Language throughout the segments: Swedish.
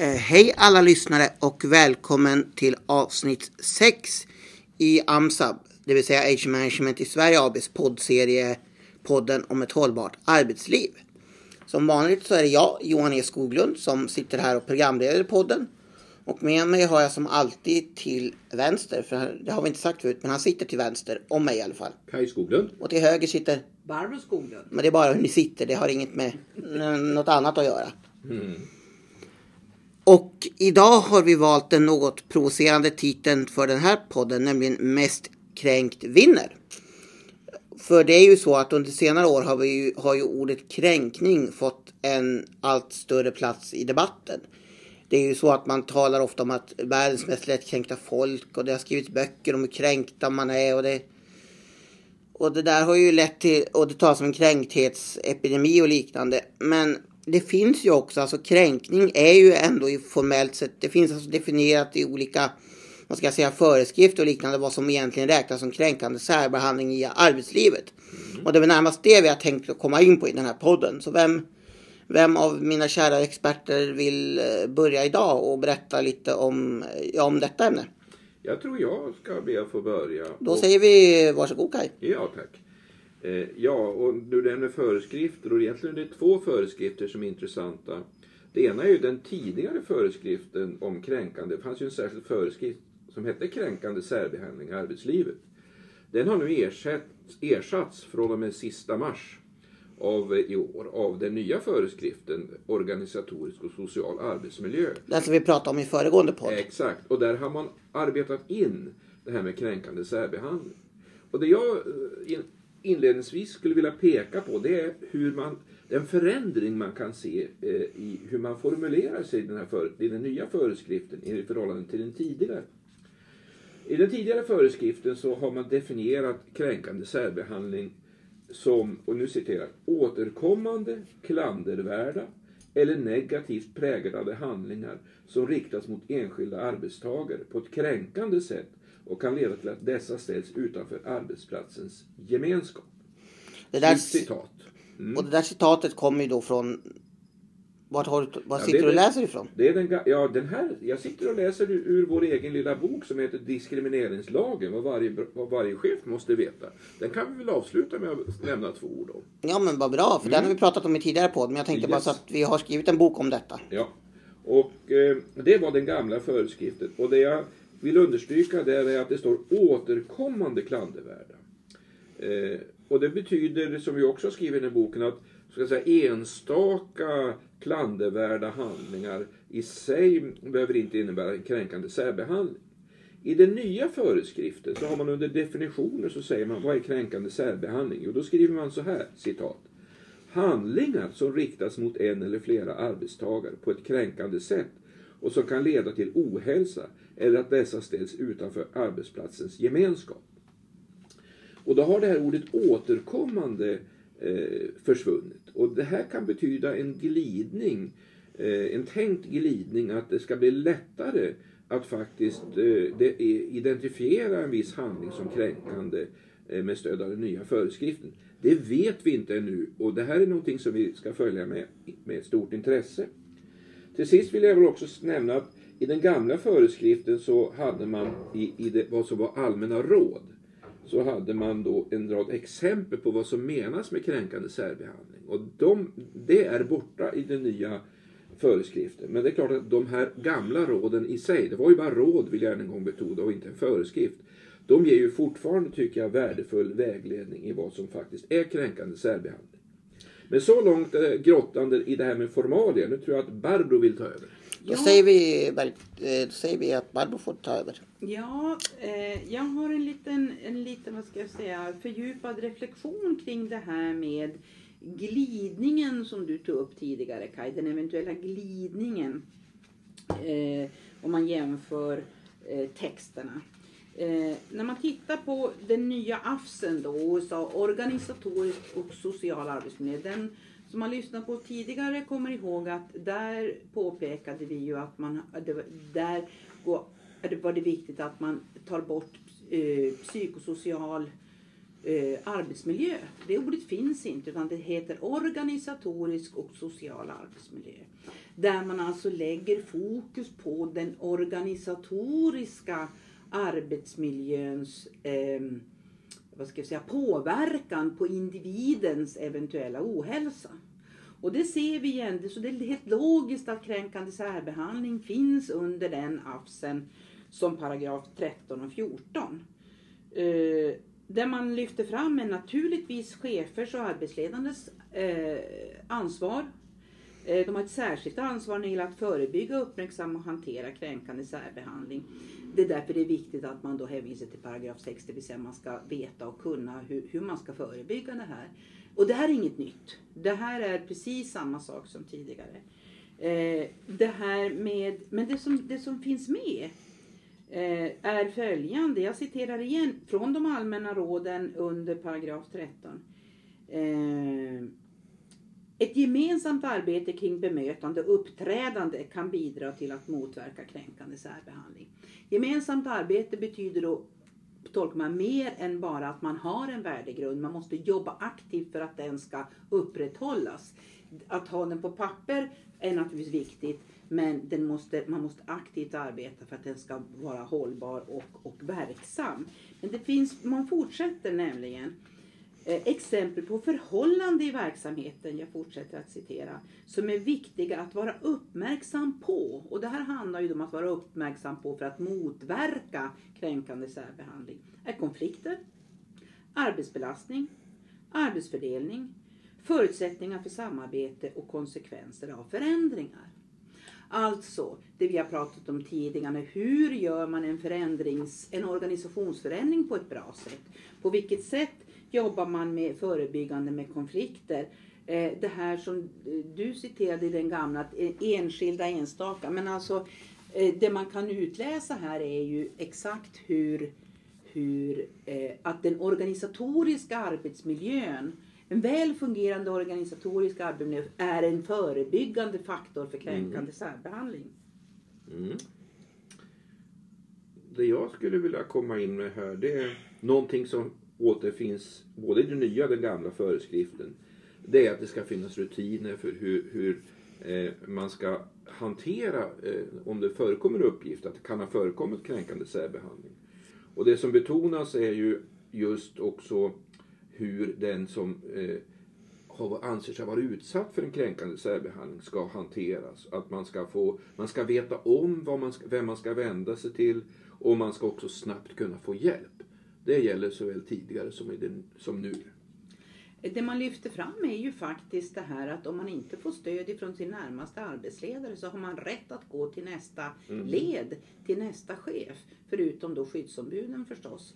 Eh, hej alla lyssnare och välkommen till avsnitt 6 i AMSAB, det vill säga Age Management i Sverige ABs poddserie podden om ett hållbart arbetsliv. Som vanligt så är det jag, Johan E Skoglund, som sitter här och programleder podden. Och med mig har jag som alltid till vänster, för det har vi inte sagt förut, men han sitter till vänster, om mig i alla fall. Kaj Skoglund. Och till höger sitter, Barbro Skoglund. men det är bara hur ni sitter, det har inget med n- något annat att göra. Och idag har vi valt den något provocerande titeln för den här podden, nämligen Mest kränkt vinner. För det är ju så att under senare år har, vi ju, har ju ordet kränkning fått en allt större plats i debatten. Det är ju så att man talar ofta om att världens mest lättkränkta folk och det har skrivits böcker om hur kränkta man är och det och det där har ju lett till, och det talas om en kränkthetsepidemi och liknande. Men det finns ju också, alltså kränkning är ju ändå i formellt sett, det finns alltså definierat i olika, vad ska jag säga, föreskrifter och liknande vad som egentligen räknas som kränkande särbehandling i arbetslivet. Och det är väl närmast det vi har tänkt att komma in på i den här podden. Så vem, vem av mina kära experter vill eh, börja idag och berätta lite om, ja, om detta ämne? Jag tror jag ska be att få börja. Då Och- säger vi varsågod Kaj. Ja, tack. Eh, ja, och du nämner föreskrifter och egentligen är det två föreskrifter som är intressanta. Det ena är ju den tidigare föreskriften om kränkande. Det fanns ju en särskild föreskrift som hette kränkande särbehandling i arbetslivet. Den har nu ersatt, ersatts från och med sista mars av i år av den nya föreskriften organisatorisk och social arbetsmiljö. Den som vi pratade om i föregående podd. Exakt, och där har man arbetat in det här med kränkande särbehandling. Och det jag eh, inledningsvis skulle vilja peka på det är hur man, den förändring man kan se eh, i hur man formulerar sig i den, här för, i den nya föreskriften i förhållande till den tidigare. I den tidigare föreskriften så har man definierat kränkande särbehandling som, och nu citerar, återkommande, klandervärda eller negativt präglade handlingar som riktas mot enskilda arbetstagare på ett kränkande sätt och kan leda till att dessa ställs utanför arbetsplatsens gemenskap. Det där, Citat. och det där citatet kommer ju då från... Vart, har du, var Ja, sitter du och läser ifrån? Det är den, ja, den här, jag sitter och läser ur, ur vår egen lilla bok som heter Diskrimineringslagen, vad varje, vad varje chef måste veta. Den kan vi väl avsluta med att nämna två ord om. Ja men vad bra, för den har vi pratat om i tidigare podd. Men jag tänkte bara Yes. så att vi har skrivit en bok om detta. Ja. Och eh, det var den gamla föreskriften. Och det jag vill understryka där är att det står återkommande klandervärda. Eh, och det betyder, som vi också har skrivit i den här boken, att ska säga, enstaka klandervärda handlingar i sig behöver inte innebära en kränkande särbehandling. I den nya föreskriften så har man under definitioner så säger man vad är kränkande särbehandling? Jo, då skriver man så här, citat. Handlingar som riktas mot en eller flera arbetstagare på ett kränkande sätt och som kan leda till ohälsa eller att dessa ställs utanför arbetsplatsens gemenskap. Och då har det här ordet återkommande eh, försvunnit. Och det här kan betyda en glidning, eh, en tänkt glidning att det ska bli lättare att faktiskt eh, identifiera en viss handling som kränkande eh, med stöd av den nya föreskriften. Det vet vi inte ännu och det här är någonting som vi ska följa med, med stort intresse. Till sist vill jag väl också nämna att i den gamla föreskriften så hade man i, i det, vad som var allmänna råd så hade man då en rad exempel på vad som menas med kränkande särbehandling. Och de, det är borta i den nya föreskriften. Men det är klart att de här gamla råden i sig, det var ju bara råd vill jag än en gång betona och inte en föreskrift. De ger ju fortfarande, tycker jag, värdefull vägledning i vad som faktiskt är kränkande särbehandling. Men så långt eh, grottande i det här med formalia. Nu tror jag att Barbro vill ta över. Då, Ja. säger vi, eh, då säger vi att Barbro får ta över. Ja, eh, jag har en liten, en liten, vad ska jag säga, fördjupad reflektion kring det här med glidningen som du tog upp tidigare Kaj, den eventuella glidningen eh, om man jämför eh, texterna. Eh, när man tittar på den nya AFSen då, USA, organisatorisk och social arbetsmiljö, den som har lyssnat på tidigare kommer ihåg att där påpekade vi ju att man, där var det viktigt att man tar bort eh, psykosocial eh, arbetsmiljö. Det ordet finns inte utan det heter organisatorisk och social arbetsmiljö. Där man alltså lägger fokus på den organisatoriska arbetsmiljöns eh, vad ska jag säga, påverkan på individens eventuella ohälsa. Och det ser vi igen, så det är helt logiskt att kränkande särbehandling finns under den AFSen som paragraf 13 och 14. Eh, där man lyfter fram är naturligtvis chefers och arbetsledandes eh, ansvar. Eh, de har ett särskilt ansvar när det gäller att förebygga, uppmärksamma och hantera kränkande särbehandling. Det är därför det är viktigt att man då hänvisar till paragraf 6, det vill säga man ska veta och kunna hur, hur man ska förebygga det här. Och det här är inget nytt. Det här är precis samma sak som tidigare. Eh, det här med, men det som, det som finns med eh, är följande. Jag citerar igen från de allmänna råden under paragraf 13. Eh, ett gemensamt arbete kring bemötande och uppträdande kan bidra till att motverka kränkande särbehandling. Gemensamt arbete betyder då tolkar man mer än bara att man har en värdegrund. Man måste jobba aktivt för att den ska upprätthållas. Att ha den på papper är naturligtvis viktigt men den måste, man måste aktivt arbeta för att den ska vara hållbar och, och verksam. Men det finns, man fortsätter nämligen eh, Eh, exempel på förhållande i verksamheten, jag fortsätter att citera, som är viktiga att vara uppmärksam på. Och det här handlar ju om att vara uppmärksam på för att motverka kränkande särbehandling. Är konflikter, arbetsbelastning, arbetsfördelning, förutsättningar för samarbete och konsekvenser av förändringar. Alltså, det vi har pratat om tidigare, hur gör man en, förändrings, en organisationsförändring på ett bra sätt? På vilket sätt jobbar man med förebyggande med konflikter? Eh, det här som du citerade i den gamla, enskilda enstaka, men alltså eh, det man kan utläsa här är ju exakt hur, hur eh, att den organisatoriska arbetsmiljön en väl fungerande organisatorisk arbetsmiljö är en förebyggande faktor för kränkande mm. särbehandling. Mm. Det jag skulle vilja komma in med här det är någonting som återfinns både i den nya och den gamla föreskriften. Det är att det ska finnas rutiner för hur, hur eh, man ska hantera eh, om det förekommer uppgift att det kan ha förekommit kränkande särbehandling. Och det som betonas är ju just också hur den som eh, anser sig vara utsatt för en kränkande särbehandling ska hanteras. Att man ska, få, man ska veta om vad man ska, vem man ska vända sig till och man ska också snabbt kunna få hjälp. Det gäller såväl tidigare som, i den, som nu. Det man lyfter fram är ju faktiskt det här att om man inte får stöd ifrån sin närmaste arbetsledare så har man rätt att gå till nästa mm. led, till nästa chef. Förutom då skyddsombuden förstås.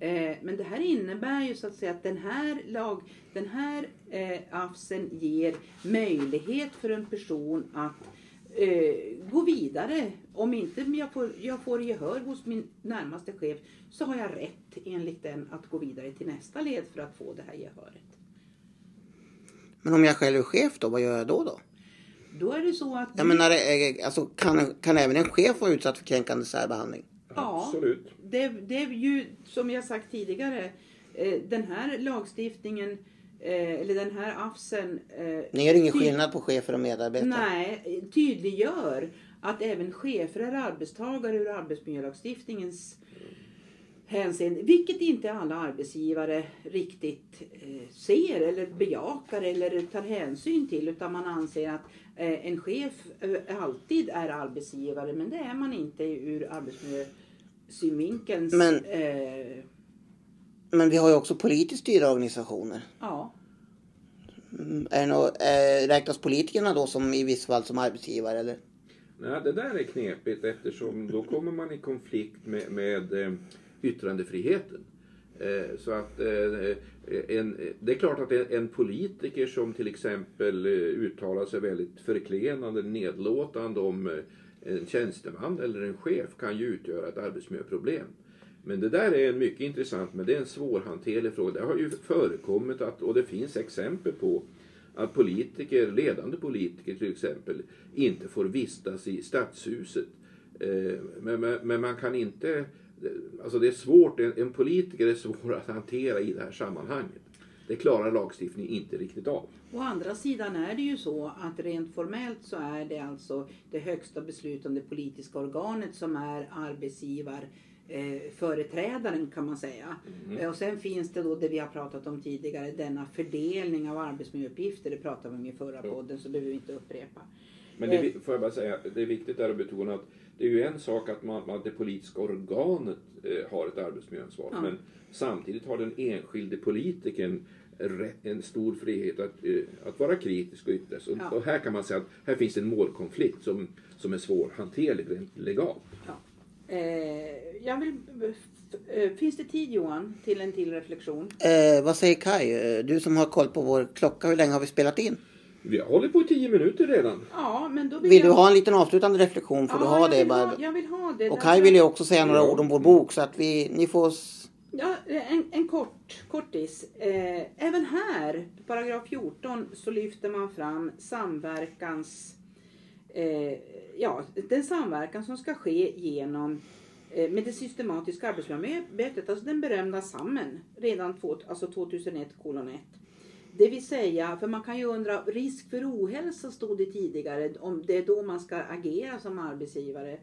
Eh, men det här innebär ju så att säga att den här, lag, den här eh, AFSen ger möjlighet för en person att eh, gå vidare. Om inte jag får, jag får gehör hos min närmaste chef så har jag rätt enligt den att gå vidare till nästa led för att få det här gehöret. Men om jag själv är chef då, vad gör jag då? då? Då är det så att... Jag menar, eh, alltså, kan, kan även en chef vara utsatt för kränkande särbehandling? Ja, Absolut. Det, det är ju som jag sagt tidigare, eh, den här lagstiftningen eh, eller den här AFSen. Ni gör ingen skillnad på chefer och medarbetare? Nej, tydliggör att även chefer är arbetstagare ur arbetsmiljölagstiftningens hänseende. Vilket inte alla arbetsgivare riktigt eh, ser eller bejakar eller tar hänsyn till. Utan man anser att eh, en chef eh, alltid är arbetsgivare men det är man inte ur arbetsmiljösynvinkelns... Men, eh, men vi har ju också politiskt styrda organisationer. Ja. Mm, är no, eh, räknas politikerna då som i vissa fall som arbetsgivare eller? Nej, det där är knepigt eftersom då kommer man i konflikt med, med eh, yttrandefriheten. Eh, så att en, det är klart att en politiker som till exempel uttalar sig väldigt förklenande, nedlåtande om en tjänsteman eller en chef kan ju utgöra ett arbetsmiljöproblem. Men det där är mycket intressant, men det är en svårhanterlig fråga. Det har ju förekommit att, och det finns exempel på att politiker, ledande politiker till exempel, inte får vistas i stadshuset. Eh, men, men, men man kan inte Alltså det är svårt, en, en politiker är svår att hantera i det här sammanhanget. Det klarar lagstiftningen inte riktigt av. Å andra sidan är det ju så att rent formellt så är det alltså det högsta beslutande politiska organet som är arbetsgivare eh, företrädaren kan man säga. Eh, Och sen finns det då det vi har pratat om tidigare, denna fördelning av arbetsmiljöuppgifter. Det pratade vi om i förra Jo. podden så behöver vi inte upprepa. Men det, vi- får jag bara säga, det är viktigt där att betona att det är ju en sak att, man, att det politiska organet eh, har ett arbetsmiljöansvar. Ja. Men samtidigt har den enskilde politikern en stor frihet att, eh, att vara kritisk och yttra sig. Ja. Och här kan man säga att här finns en målkonflikt som, som är svårhanterlig rent legalt. Ja. Eh, jag vill, f- eh, finns det tid Johan till en till reflektion? Eh, vad säger Kai? Eh, Du som har koll på vår klocka, hur länge har vi spelat in? Vi har hållit på i tio minuter redan. Ja, men då vill, Vill jag... du ha en liten avslutande reflektion får du Ja, ha jag det. vill Bara. Ha, jag vill ha det. Och Kai vill ju också säga några Ja. ord om vår bok så att vi, ni får... Ja, en, en kort, kortis. Eh, även här, paragraf 14, så lyfter man fram samverkans... Eh, ja, den samverkan som ska ske genom eh, med det systematiska arbetsmiljöarbetet, alltså den berömda SAMMen, redan två, alltså 2001 kolon 1. Det vill säga, för man kan ju undra, risk för ohälsa stod det tidigare, om det är då man ska agera som arbetsgivare,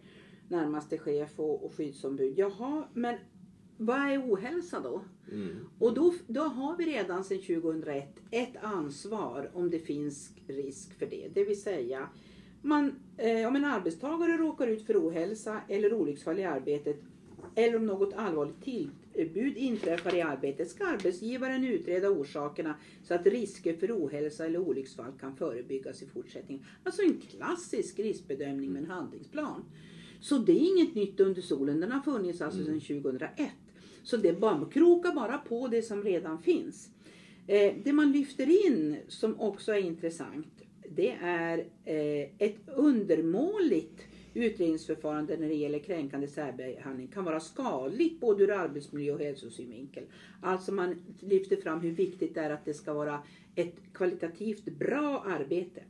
närmaste chef och, och skyddsombud. Jaha, men vad är ohälsa då? Mm. Och då, då har vi redan sedan 2001 ett ansvar om det finns risk för det. Det vill säga, man, eh, om en arbetstagare råkar ut för ohälsa eller olycksfall i arbetet eller om något allvarligt tillbud inträffar i arbetet ska arbetsgivaren utreda orsakerna så att risker för ohälsa eller olycksfall kan förebyggas i fortsättningen. Alltså en klassisk riskbedömning med en handlingsplan. Så det är inget nytt under solen. Den har funnits alltså sedan 2001. Så det bara, krokar bara på det som redan finns. Eh, det man lyfter in som också är intressant det är eh, ett undermåligt utredningsförfarande när det gäller kränkande särbehandling kan vara skadligt både ur arbetsmiljö och hälsosynvinkel. Alltså man lyfter fram hur viktigt det är att det ska vara ett kvalitativt bra arbete.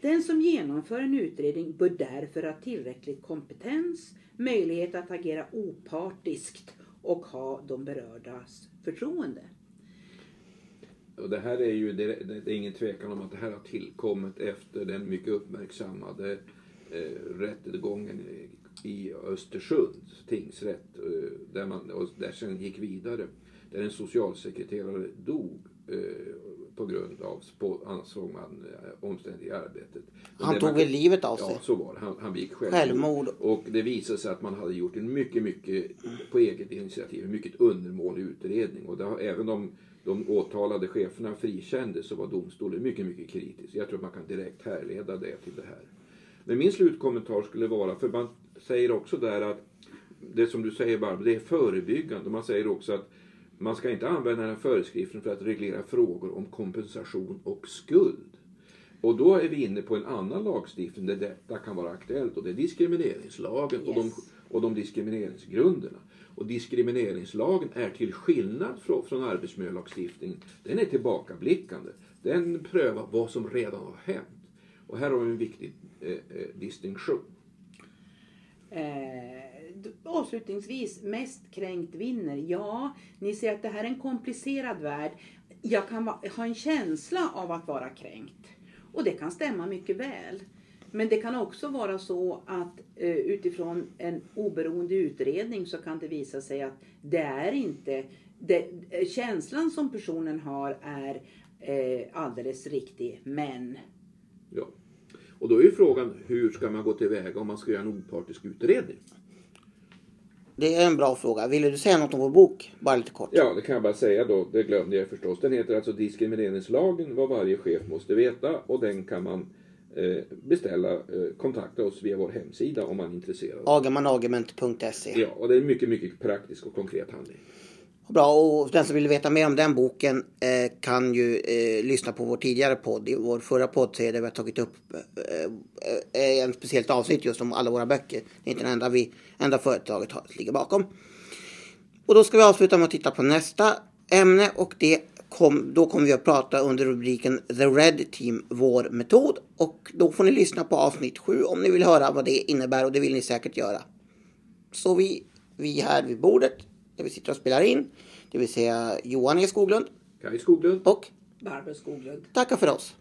Den som genomför en utredning bör därför ha tillräcklig kompetens, möjlighet att agera opartiskt och ha de berördas förtroende. Och det här är ju, det, det, är ingen tvekan om att det här har tillkommit efter den mycket uppmärksammade eh, rättegången i, Östersunds tingsrätt. Eh, där man och där sen gick vidare. Där en socialsekreterare dog eh, på grund av, på, ansåg man, eh, omständigheter i arbetet. Och Han tog man- väl livet av sig. Ja, så var det. Han, han begick självmord. Självmord. Och det visade sig att man hade gjort en mycket, mycket, på eget initiativ, en mycket undermålig utredning. Och det har, även om de åtalade cheferna frikändes så var domstolen mycket, mycket kritisk. Jag tror att man kan direkt härleda det till det här. Men min slutkommentar skulle vara, för man säger också där att det som du säger Barbro, det är förebyggande. Man säger också att man ska inte använda den här föreskriften för att reglera frågor om kompensation och skuld. Och då är vi inne på en annan lagstiftning där detta kan vara aktuellt och det är diskrimineringslagen och, de, Yes. och de diskrimineringsgrunderna. Och diskrimineringslagen är till skillnad från, från arbetsmiljölagstiftningen, den är tillbakablickande. Den prövar vad som redan har hänt. Och här har vi en viktig eh, eh, distinktion. Eh, avslutningsvis, mest kränkt vinner. Ja, ni ser att det här är en komplicerad värld. Jag kan ha en känsla av att vara kränkt. Och det kan stämma mycket väl. Men det kan också vara så att eh, utifrån en oberoende utredning så kan det visa sig att det är inte... Det, eh, känslan som personen har är eh, alldeles riktig, men... Ja. Och då är ju frågan hur ska man gå tillväga om man ska göra en opartisk utredning? Det är en bra fråga. Ville du säga något om vår bok? Bara lite kort. Ja, det kan jag bara säga då. Det glömde jag förstås. Den heter alltså Diskrimineringslagen, vad varje chef måste veta. Och den kan man eh, beställa, eh, kontakta oss via vår hemsida om man är intresserad. Agermanagement.se. Ja, och det är en mycket, mycket praktisk och konkret handling. Bra, och den som vill veta mer om den boken eh, kan ju eh, lyssna på vår tidigare podd. I vår förra podd så är det vi har tagit upp eh, eh, en speciellt avsnitt just om alla våra böcker. Det är inte det enda, vi, enda företaget har, ligger bakom. Och då ska vi avsluta med att titta på nästa ämne och det kom, då kommer vi att prata under rubriken The Red Team, vår metod. Och då får ni lyssna på avsnitt 7 om ni vill höra vad det innebär och det vill ni säkert göra. Så vi vi här vid bordet där vi sitter och spelar in, det vill säga Johan E Skoglund Kaj Skoglund. och Barbro Skoglund. tackar för oss.